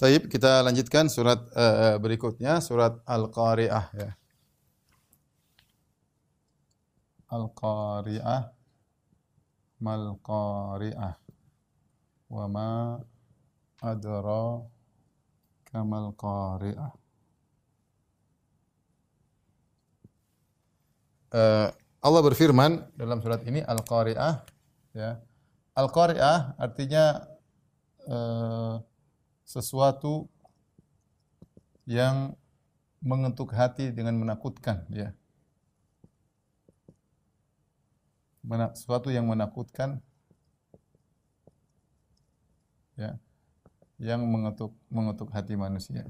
Taib, kita lanjutkan surat uh, berikutnya, surat Al-Qari'ah ya. Al-Qari'ah Mal Qari'ah Wa ma adra kamal Qari'ah uh, Allah berfirman dalam surat ini Al-Qari'ah ya. Al-Qari'ah artinya uh, sesuatu yang mengetuk hati dengan menakutkan ya. Sesuatu yang menakutkan ya yang mengetuk mengetuk hati manusia.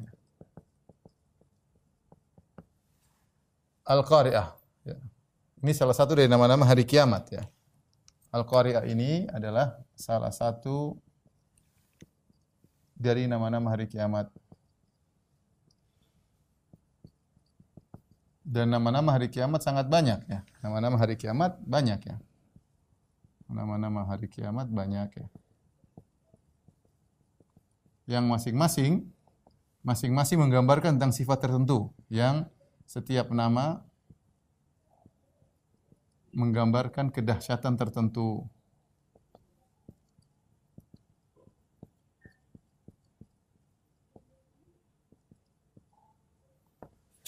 Al-Qari'ah ya. Ini salah satu dari nama-nama hari kiamat ya. Al-Qari'ah ini adalah salah satu dari nama-nama hari kiamat. Dan nama-nama hari kiamat sangat banyak ya. Nama-nama hari kiamat banyak ya. Nama-nama hari kiamat banyak ya. Yang masing-masing masing-masing menggambarkan tentang sifat tertentu yang setiap nama menggambarkan kedahsyatan tertentu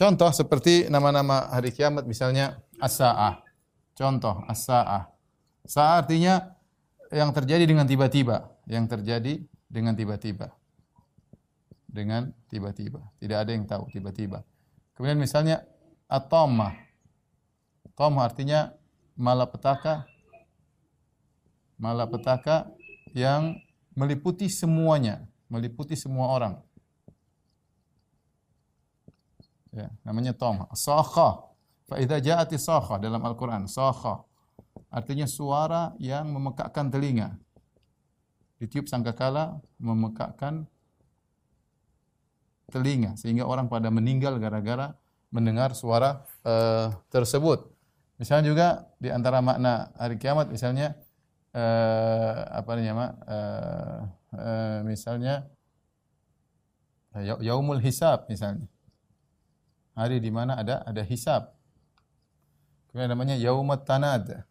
Contoh seperti nama-nama hari kiamat misalnya as-saah. Contoh as-saah. Saah artinya yang terjadi dengan tiba-tiba, yang terjadi dengan tiba-tiba. Dengan tiba-tiba. Tidak ada yang tahu tiba-tiba. Kemudian misalnya at-tamah. Tamah artinya malapetaka malapetaka yang meliputi semuanya, meliputi semua orang. Ya, namanya tom. Sakha. Fa idza ja'ati dalam Al-Qur'an, sakha. Artinya suara yang memekakkan telinga. Ditiup sangkakala memekakkan telinga sehingga orang pada meninggal gara-gara mendengar suara uh, tersebut. Misalnya juga di antara makna hari kiamat misalnya uh, apa namanya uh, uh, misalnya yaumul hisab misalnya hari di mana ada ada hisab. Kemudian namanya yaumat tanad.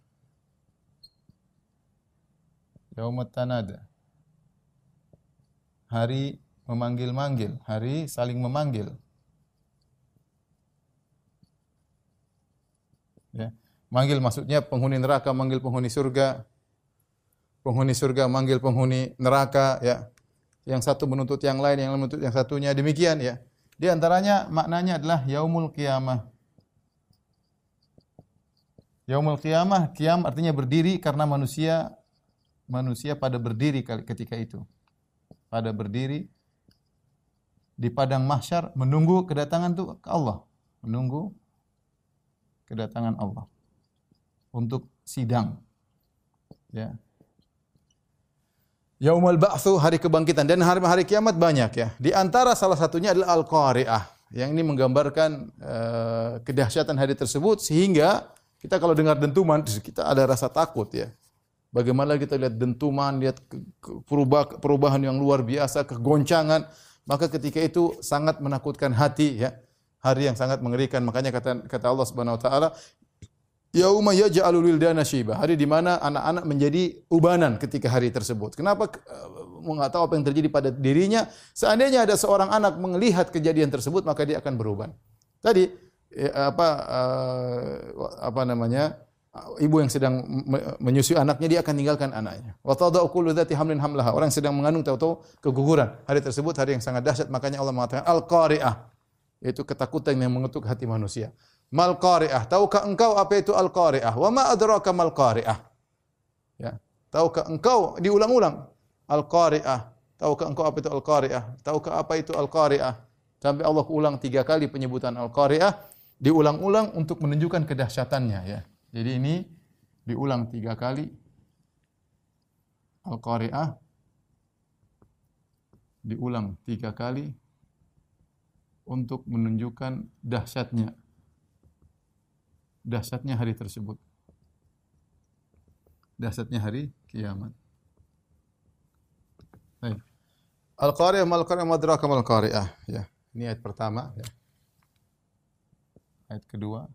Yaumat tanad. Hari memanggil-manggil, hari saling memanggil. Ya. Manggil maksudnya penghuni neraka manggil penghuni surga. Penghuni surga manggil penghuni neraka ya. Yang satu menuntut yang lain, yang menuntut yang satunya demikian ya. Di antaranya maknanya adalah yaumul qiyamah. Yaumul qiyamah, qiyam artinya berdiri karena manusia manusia pada berdiri ketika itu. Pada berdiri di padang mahsyar menunggu kedatangan tuh Allah, menunggu kedatangan Allah untuk sidang. Ya. Yaumul Ba'tsu, hari kebangkitan dan hari hari kiamat banyak ya. Di antara salah satunya adalah Al-Qari'ah yang ini menggambarkan uh, kedahsyatan hari tersebut sehingga kita kalau dengar dentuman kita ada rasa takut ya. Bagaimana kita lihat dentuman, lihat perubahan yang luar biasa, kegoncangan, maka ketika itu sangat menakutkan hati ya. Hari yang sangat mengerikan. Makanya kata kata Allah Subhanahu wa taala, Yauma yaj'alul wildana syiba. Hari di mana anak-anak menjadi ubanan ketika hari tersebut. Kenapa uh, tahu apa yang terjadi pada dirinya? Seandainya ada seorang anak melihat kejadian tersebut, maka dia akan beruban. Tadi ya, apa uh, apa namanya? Ibu yang sedang menyusui anaknya dia akan tinggalkan anaknya. Wa tadau kullu dzati hamlin hamlaha. Orang yang sedang mengandung tahu-tahu keguguran. Hari tersebut hari yang sangat dahsyat makanya Allah mengatakan al-qari'ah. Yaitu ketakutan yang mengetuk hati manusia. Mal qari'ah. Tahukah engkau apa itu al qari'ah? Wa ma adraka mal qari'ah? Ya. Tahukah engkau diulang-ulang al qari'ah? Tahukah engkau apa itu al qari'ah? Tahukah apa itu al qari'ah? Sampai Allah ulang tiga kali penyebutan al qari'ah, diulang-ulang untuk menunjukkan kedahsyatannya ya. Jadi ini diulang tiga kali al qari'ah diulang tiga kali untuk menunjukkan dahsyatnya dahsyatnya hari tersebut. Dahsyatnya hari kiamat. Al-Qari'ah mal Qari'ah madraka mal Qari'ah. Ya, ini ayat pertama ya. Ayat kedua,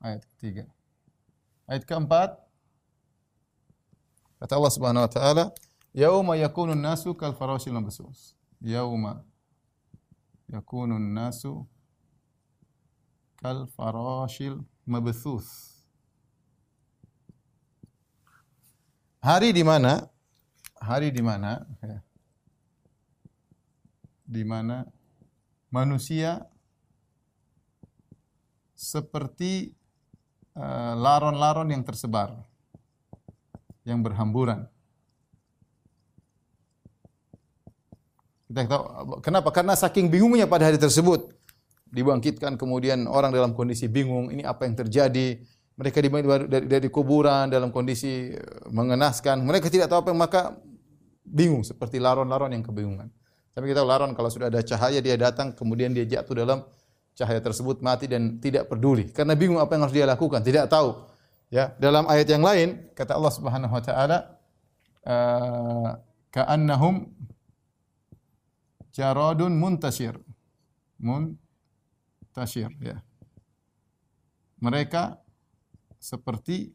ayat ketiga. Ayat keempat kata Allah Subhanahu wa taala, "Yauma yakunu nasu kal farashil mabsus." Yauma yakunu nasu kal farashil mabthus. Hari di mana? Hari di mana? Ya. Di mana manusia seperti uh, laron-laron yang tersebar, yang berhamburan. Kita tahu kenapa? Karena saking bingungnya pada hari tersebut dibangkitkan kemudian orang dalam kondisi bingung ini apa yang terjadi mereka dibangkitkan dari, dari kuburan dalam kondisi eh, mengenaskan mereka tidak tahu apa yang maka bingung seperti laron-laron yang kebingungan tapi kita tahu laron kalau sudah ada cahaya dia datang kemudian dia jatuh dalam cahaya tersebut mati dan tidak peduli karena bingung apa yang harus dia lakukan, tidak tahu. Ya, dalam ayat yang lain kata Allah Subhanahu wa taala uh, ka'annahum jaradun muntasir. Muntasir ya. Mereka seperti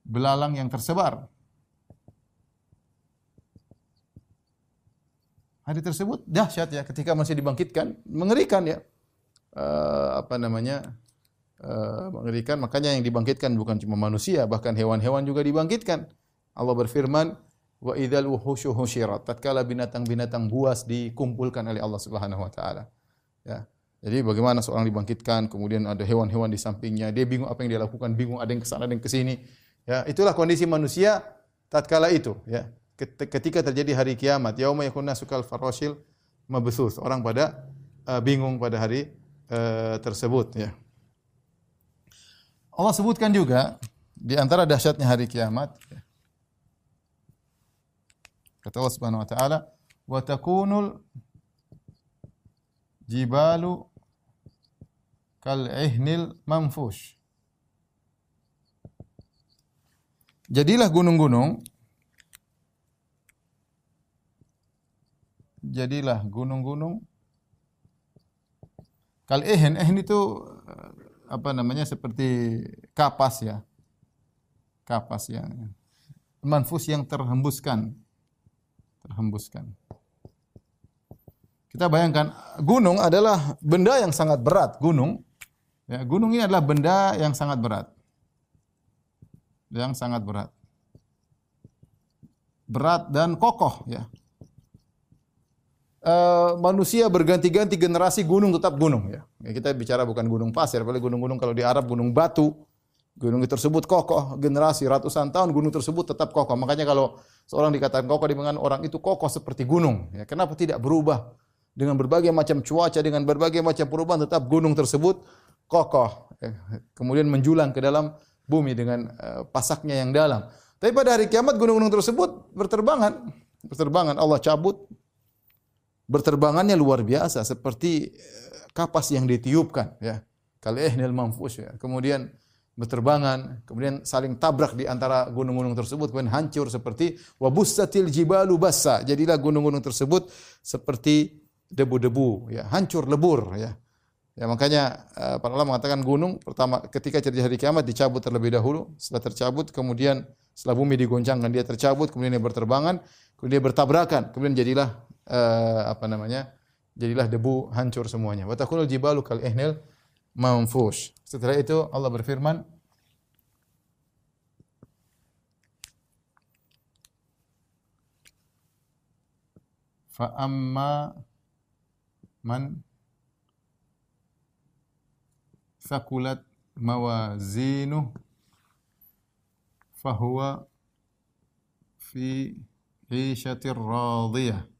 belalang yang tersebar. Hari tersebut dahsyat ya ketika masih dibangkitkan, mengerikan ya uh, apa namanya uh, mengerikan. Makanya yang dibangkitkan bukan cuma manusia, bahkan hewan-hewan juga dibangkitkan. Allah berfirman, wa idzal wuhusyu husyirat. Tatkala binatang-binatang buas dikumpulkan oleh Allah Subhanahu wa taala. Ya. Jadi bagaimana seorang dibangkitkan, kemudian ada hewan-hewan di sampingnya, dia bingung apa yang dia lakukan, bingung ada yang ke sana, ada yang ke sini. Ya, itulah kondisi manusia tatkala itu, ya. Ketika terjadi hari kiamat, yauma yakunna sukal farosil mabsus. Orang pada uh, bingung pada hari Eh, tersebut ya. Allah sebutkan juga di antara dahsyatnya hari kiamat ya. Kata Allah Subhanahu wa taala, "Wa takunul jibalu kal ihnil manfush." Jadilah gunung-gunung jadilah gunung-gunung Kal ehen, ehen itu eh, apa namanya seperti kapas ya. Kapas ya. Manfus yang terhembuskan. Terhembuskan. Kita bayangkan gunung adalah benda yang sangat berat, gunung. Ya, gunung ini adalah benda yang sangat berat. Yang sangat berat. Berat dan kokoh ya uh, manusia berganti-ganti generasi gunung tetap gunung ya. ya. Kita bicara bukan gunung pasir, apalagi gunung-gunung kalau di Arab gunung batu. Gunung tersebut kokoh, generasi ratusan tahun gunung tersebut tetap kokoh. Makanya kalau seorang dikatakan kokoh dengan orang itu kokoh seperti gunung. Ya, kenapa tidak berubah dengan berbagai macam cuaca, dengan berbagai macam perubahan tetap gunung tersebut kokoh. Ya, kemudian menjulang ke dalam bumi dengan uh, pasaknya yang dalam. Tapi pada hari kiamat gunung-gunung tersebut berterbangan, berterbangan Allah cabut berterbangannya luar biasa seperti eh, kapas yang ditiupkan ya. Kali ehnil manfus ya. Kemudian berterbangan, kemudian saling tabrak di antara gunung-gunung tersebut, kemudian hancur seperti wabussatil jibalu bassa. Jadilah gunung-gunung tersebut seperti debu-debu ya, hancur lebur ya. Ya makanya uh, para ulama mengatakan gunung pertama ketika terjadi hari kiamat dicabut terlebih dahulu, setelah tercabut kemudian setelah bumi digoncangkan dia tercabut, kemudian dia berterbangan, kemudian dia bertabrakan, kemudian jadilah uh, apa namanya? Jadilah debu hancur semuanya. Wa takunul jibalu kal ihnil manfush. Setelah itu Allah berfirman Fa amma man sakulat mawazinuh fahuwa fi 'ishatir radiyah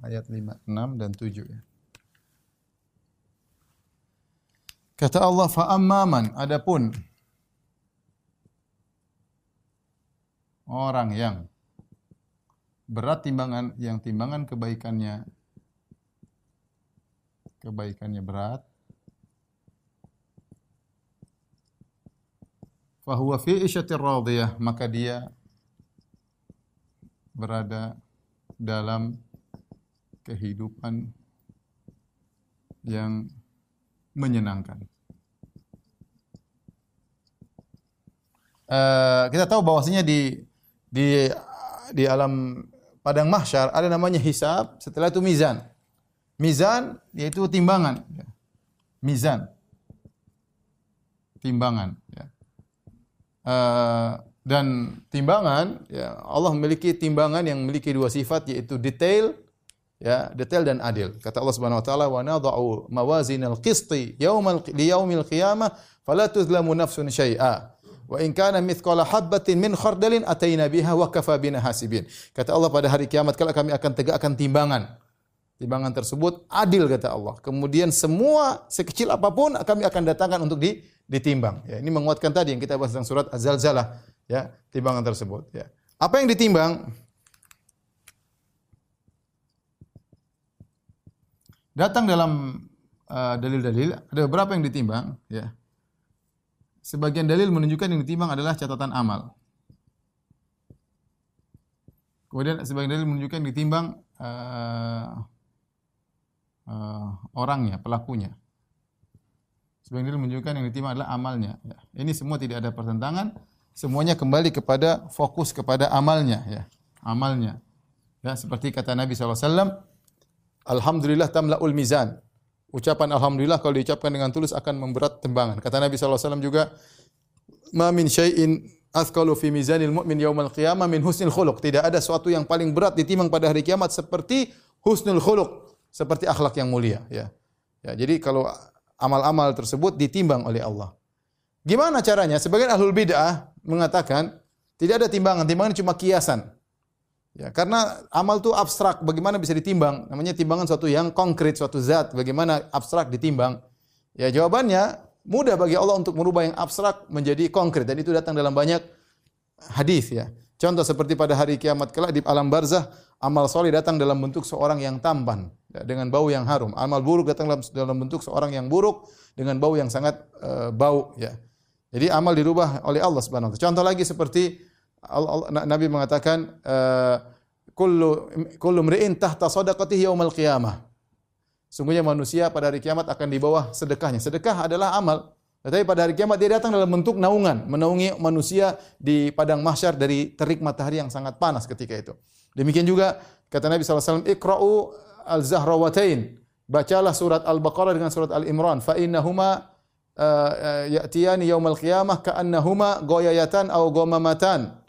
ayat 5, 6 dan 7 ya. Kata Allah fa'ammaman adapun orang yang berat timbangan yang timbangan kebaikannya kebaikannya berat fahuwa fi isyatir radiyah, maka dia berada dalam kehidupan yang menyenangkan. Uh, kita tahu bahwasanya di di di alam padang mahsyar ada namanya hisab, setelah itu mizan. Mizan yaitu timbangan. Mizan. Timbangan. Ya. Uh, dan timbangan, ya, Allah memiliki timbangan yang memiliki dua sifat yaitu detail, ya, detail dan adil. Kata Allah Subhanahu wa taala, "Wa nadha'u mawazinal qisti liyaumil qiyamah fala tuzlamu nafsun syai'a." Wa in kana mithqala habbatin min khardalin ataina biha wa kafa bina hasibin. Kata Allah pada hari kiamat kalau kami akan tegakkan timbangan. Timbangan tersebut adil kata Allah. Kemudian semua sekecil apa pun kami akan datangkan untuk di, ditimbang. Ya, ini menguatkan tadi yang kita bahas dalam surat Az-Zalzalah, ya, timbangan tersebut, ya. Apa yang ditimbang? Datang dalam uh, dalil-dalil uh, ada beberapa yang ditimbang, ya. Sebagian dalil menunjukkan yang ditimbang adalah catatan amal. Kemudian sebagian dalil menunjukkan yang ditimbang uh, uh, orangnya, pelakunya. Sebagian dalil menunjukkan yang ditimbang adalah amalnya. Ya. Ini semua tidak ada pertentangan. Semuanya kembali kepada fokus kepada amalnya. Ya. Amalnya. Ya, seperti kata Nabi SAW, Alhamdulillah tamla'ul mizan. Ucapan alhamdulillah kalau diucapkan dengan tulus akan memberat timbangan. Kata Nabi SAW juga, "Ma min syai'in athqalu fi mizanil mu'min yaumal qiyamah min husnil khuluq." Tidak ada sesuatu yang paling berat ditimbang pada hari kiamat seperti husnul khuluq, seperti akhlak yang mulia, ya. Ya, jadi kalau amal-amal tersebut ditimbang oleh Allah. Gimana caranya? Sebagian ahlul bid'ah mengatakan tidak ada timbangan, timbangan cuma kiasan. Ya, karena amal itu abstrak, bagaimana bisa ditimbang? Namanya timbangan suatu yang konkret, suatu zat, bagaimana abstrak ditimbang? Ya, jawabannya mudah bagi Allah untuk merubah yang abstrak menjadi konkret dan itu datang dalam banyak hadis ya. Contoh seperti pada hari kiamat kelak di alam barzah, amal soleh datang dalam bentuk seorang yang tampan ya, dengan bau yang harum. Amal buruk datang dalam, dalam bentuk seorang yang buruk dengan bau yang sangat uh, bau ya. Jadi amal dirubah oleh Allah Subhanahu wa taala. Contoh lagi seperti Nabi mengatakan uh, kullu kullu mri'in tahta sadaqatihi yaumal qiyamah. Sungguhnya manusia pada hari kiamat akan di bawah sedekahnya. Sedekah adalah amal. Tetapi pada hari kiamat dia datang dalam bentuk naungan, menaungi manusia di padang mahsyar dari terik matahari yang sangat panas ketika itu. Demikian juga kata Nabi SAW, Iqra'u al-Zahrawatain. Bacalah surat Al-Baqarah dengan surat Al-Imran. Fa innahuma uh, ya'tiyani yaumal qiyamah ka'annahuma goyayatan au gomamatan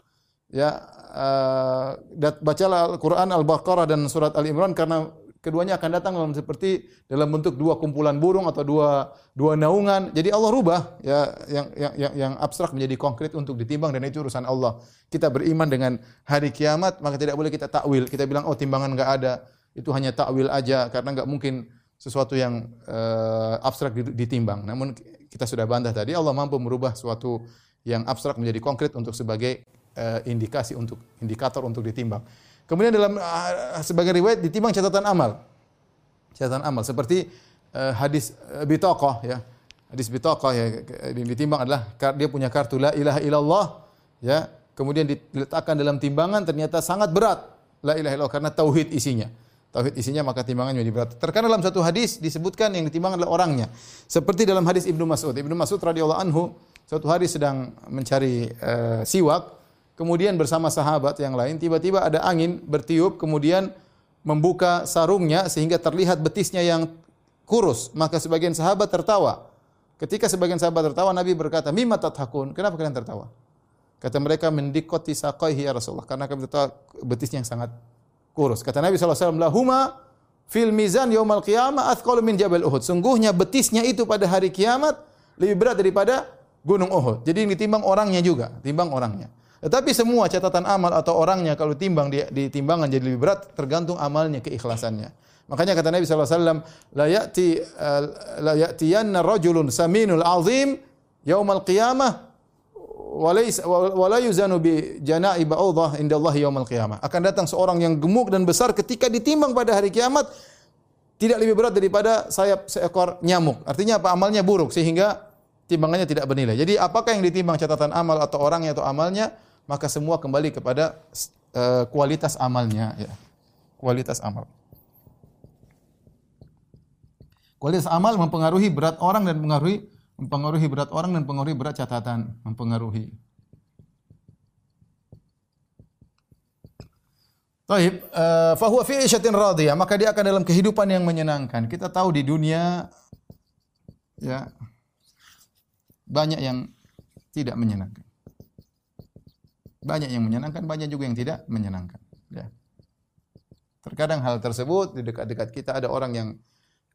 ya uh, bacalah Al-Qur'an Al-Baqarah dan surat Al-Imran karena keduanya akan datang dalam seperti dalam bentuk dua kumpulan burung atau dua dua naungan. Jadi Allah rubah ya yang yang yang, yang abstrak menjadi konkret untuk ditimbang dan itu urusan Allah. Kita beriman dengan hari kiamat maka tidak boleh kita takwil. Kita bilang oh timbangan enggak ada. Itu hanya takwil aja karena enggak mungkin sesuatu yang uh, abstrak ditimbang. Namun kita sudah bantah tadi Allah mampu merubah suatu yang abstrak menjadi konkret untuk sebagai indikasi untuk indikator untuk ditimbang. Kemudian dalam uh, sebagai riwayat ditimbang catatan amal. Catatan amal seperti uh, hadis bitaqah ya. Hadis bitaqah ya yang ditimbang adalah dia punya kartu la ilaha illallah ya. Kemudian diletakkan dalam timbangan ternyata sangat berat la ilaha illallah karena tauhid isinya. Tauhid isinya maka timbangannya menjadi berat. Terkadang dalam satu hadis disebutkan yang ditimbang adalah orangnya. Seperti dalam hadis Ibnu Mas'ud. Ibnu Mas'ud radhiyallahu anhu suatu hari sedang mencari uh, siwak kemudian bersama sahabat yang lain tiba-tiba ada angin bertiup kemudian membuka sarungnya sehingga terlihat betisnya yang kurus. Maka sebagian sahabat tertawa. Ketika sebagian sahabat tertawa Nabi berkata mimma tathakun? Kenapa kalian tertawa? Kata mereka mendikoti saqaihi ya Rasulullah. Karena kami tertawa betisnya yang sangat kurus. Kata Nabi SAW lahuma fil mizan yaumal qiyamah athqalu min jabal Uhud. Sungguhnya betisnya itu pada hari kiamat lebih berat daripada gunung Uhud. Jadi ditimbang orangnya juga timbang orangnya tetapi semua catatan amal atau orangnya kalau timbang di, di timbangan jadi lebih berat tergantung amalnya keikhlasannya. Makanya kata Nabi SAW, la ya'ti uh, la ya'tiyanna rajulun saminul azim yaumal qiyamah wa la yuzanu bi jana'i ba'udah Allah yaumal qiyamah. Akan datang seorang yang gemuk dan besar ketika ditimbang pada hari kiamat tidak lebih berat daripada sayap seekor nyamuk. Artinya apa? Amalnya buruk sehingga timbangannya tidak bernilai. Jadi apakah yang ditimbang catatan amal atau orangnya atau amalnya, maka semua kembali kepada uh, kualitas amalnya ya. Kualitas amal. Kualitas amal mempengaruhi berat orang dan mempengaruhi mempengaruhi berat orang dan mempengaruhi berat catatan, mempengaruhi. Taib, uh, fahuwa fi isyatin radiyah, maka dia akan dalam kehidupan yang menyenangkan. Kita tahu di dunia ya banyak yang tidak menyenangkan. Banyak yang menyenangkan, banyak juga yang tidak menyenangkan. Ya. Terkadang hal tersebut di dekat-dekat kita ada orang yang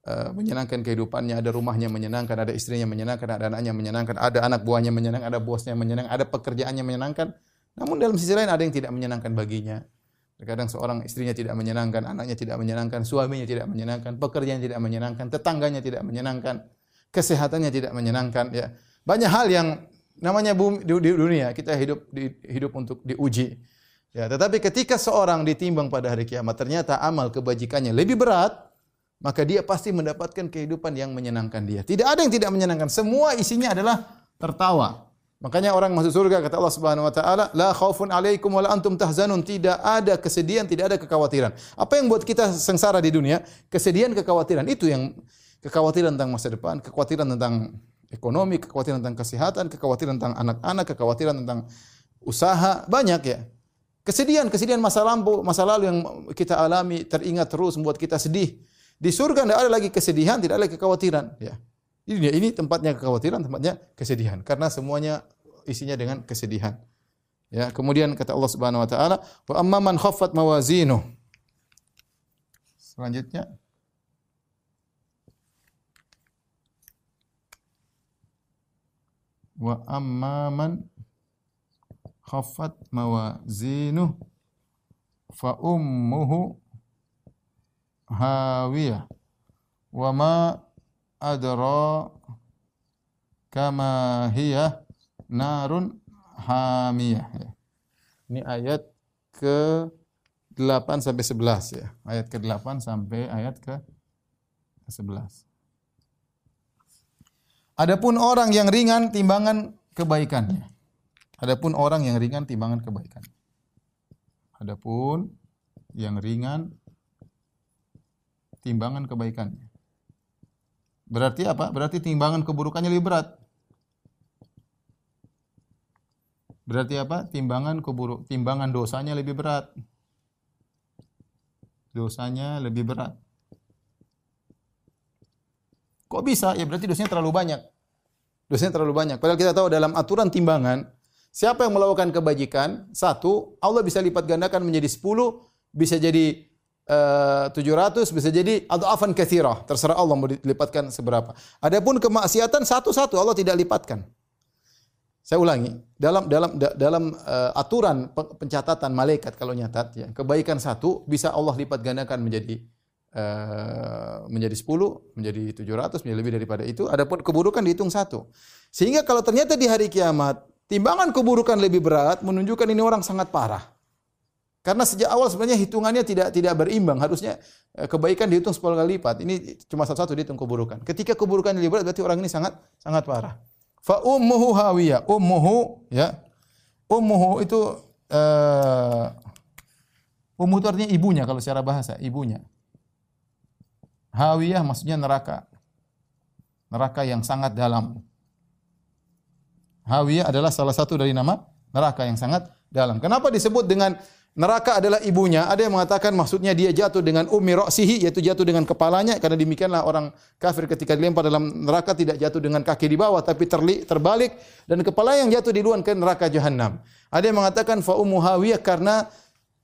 uh, menyenangkan kehidupannya, ada rumahnya menyenangkan, ada istrinya menyenangkan, ada anaknya menyenangkan, ada anak buahnya menyenangkan, ada bosnya menyenangkan, ada pekerjaannya menyenangkan. Namun dalam sisi lain ada yang tidak menyenangkan baginya. Terkadang seorang istrinya tidak menyenangkan, anaknya tidak menyenangkan, suaminya tidak menyenangkan, pekerjaan tidak menyenangkan, tetangganya tidak menyenangkan, kesehatannya tidak menyenangkan. Ya, banyak hal yang namanya bumi di, dunia kita hidup di, hidup untuk diuji. Ya, tetapi ketika seorang ditimbang pada hari kiamat ternyata amal kebajikannya lebih berat, maka dia pasti mendapatkan kehidupan yang menyenangkan dia. Tidak ada yang tidak menyenangkan. Semua isinya adalah tertawa. Makanya orang masuk surga kata Allah Subhanahu wa taala, la khaufun alaikum wa la antum tahzanun. Tidak ada kesedihan, tidak ada kekhawatiran. Apa yang buat kita sengsara di dunia? Kesedihan, kekhawatiran. Itu yang kekhawatiran tentang masa depan, kekhawatiran tentang ekonomi, kekhawatiran tentang kesehatan, kekhawatiran tentang anak-anak, kekhawatiran tentang usaha, banyak ya. Kesedihan, kesedihan masa lampau, masa lalu yang kita alami teringat terus membuat kita sedih. Di surga tidak ada lagi kesedihan, tidak ada lagi kekhawatiran, ya. Ini ini tempatnya kekhawatiran, tempatnya kesedihan karena semuanya isinya dengan kesedihan. Ya, kemudian kata Allah Subhanahu wa taala, "Wa amma man khaffat mawazinu." Selanjutnya Wa amma man khaffat mawazinu fa ummuhu hawiyah wa ma adra kama hiya narun hamiyah. Ini ayat ke 8 sampai 11 ya. Ayat ke 8 sampai ayat ke 11. Adapun orang yang ringan timbangan kebaikannya. Adapun orang yang ringan timbangan kebaikan. Adapun yang ringan timbangan kebaikannya. Berarti apa? Berarti timbangan keburukannya lebih berat. Berarti apa? Timbangan keburuk, timbangan dosanya lebih berat. Dosanya lebih berat. Kok bisa? Ya berarti dosanya terlalu banyak. Dosanya terlalu banyak. Padahal kita tahu dalam aturan timbangan, siapa yang melakukan kebajikan, satu, Allah bisa lipat gandakan menjadi sepuluh, bisa jadi 700 eh, bisa jadi atau afan kathirah. Terserah Allah mau dilipatkan seberapa. Adapun kemaksiatan satu-satu Allah tidak lipatkan. Saya ulangi, dalam dalam dalam uh, aturan pencatatan malaikat kalau nyatat ya, kebaikan satu bisa Allah lipat gandakan menjadi menjadi 10, menjadi 700, menjadi lebih daripada itu. Adapun keburukan dihitung satu. Sehingga kalau ternyata di hari kiamat timbangan keburukan lebih berat menunjukkan ini orang sangat parah. Karena sejak awal sebenarnya hitungannya tidak tidak berimbang. Harusnya eh, kebaikan dihitung 10 kali lipat. Ini cuma satu-satu dihitung keburukan. Ketika keburukan lebih berat berarti orang ini sangat sangat parah. Fa ummuhu hawiyah. Ummuhu ya. Ummuhu itu uh, ummu itu artinya ibunya kalau secara bahasa, ibunya. Hawiyah maksudnya neraka. Neraka yang sangat dalam. Hawiyah adalah salah satu dari nama neraka yang sangat dalam. Kenapa disebut dengan Neraka adalah ibunya. Ada yang mengatakan maksudnya dia jatuh dengan umi roksihi, yaitu jatuh dengan kepalanya. Karena demikianlah orang kafir ketika dilempar dalam neraka tidak jatuh dengan kaki di bawah, tapi terli, terbalik. Dan kepala yang jatuh di luar ke neraka jahanam. Ada yang mengatakan fa hawiyah karena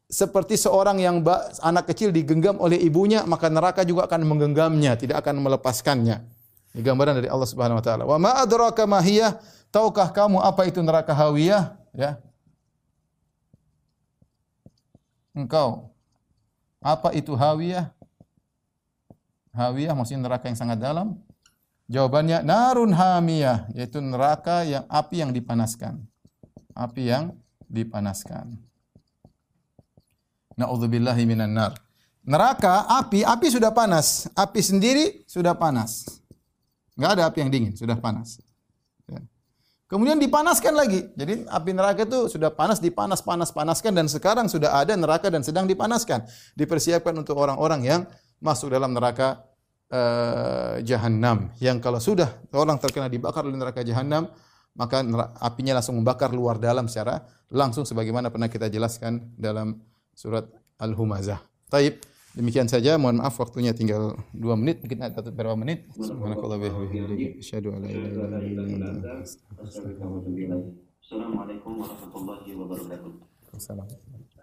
seperti seorang yang anak kecil digenggam oleh ibunya, maka neraka juga akan menggenggamnya, tidak akan melepaskannya. Ini gambaran dari Allah Subhanahu wa taala. Wa ma adraka ma Tahukah kamu apa itu neraka hawiyah? Ya, engkau. Apa itu hawiyah? Hawiyah maksudnya neraka yang sangat dalam. Jawabannya narun hamiyah, yaitu neraka yang api yang dipanaskan. Api yang dipanaskan. Nauzubillahi minan nar. Neraka, api, api sudah panas. Api sendiri sudah panas. Enggak ada api yang dingin, sudah panas. Kemudian dipanaskan lagi. Jadi api neraka itu sudah panas, dipanas, panas, panaskan dan sekarang sudah ada neraka dan sedang dipanaskan. Dipersiapkan untuk orang-orang yang masuk dalam neraka uh, jahanam. Yang kalau sudah orang terkena dibakar oleh neraka jahanam, maka apinya langsung membakar luar dalam secara langsung sebagaimana pernah kita jelaskan dalam surat Al-Humazah. Taib. Demikian saja, mohon maaf waktunya tinggal dua menit, mungkin ada beberapa menit. Subhanakallah wa bihamdika asyhadu an la ilaha illa anta Assalamualaikum warahmatullahi wabarakatuh. Assalamualaikum.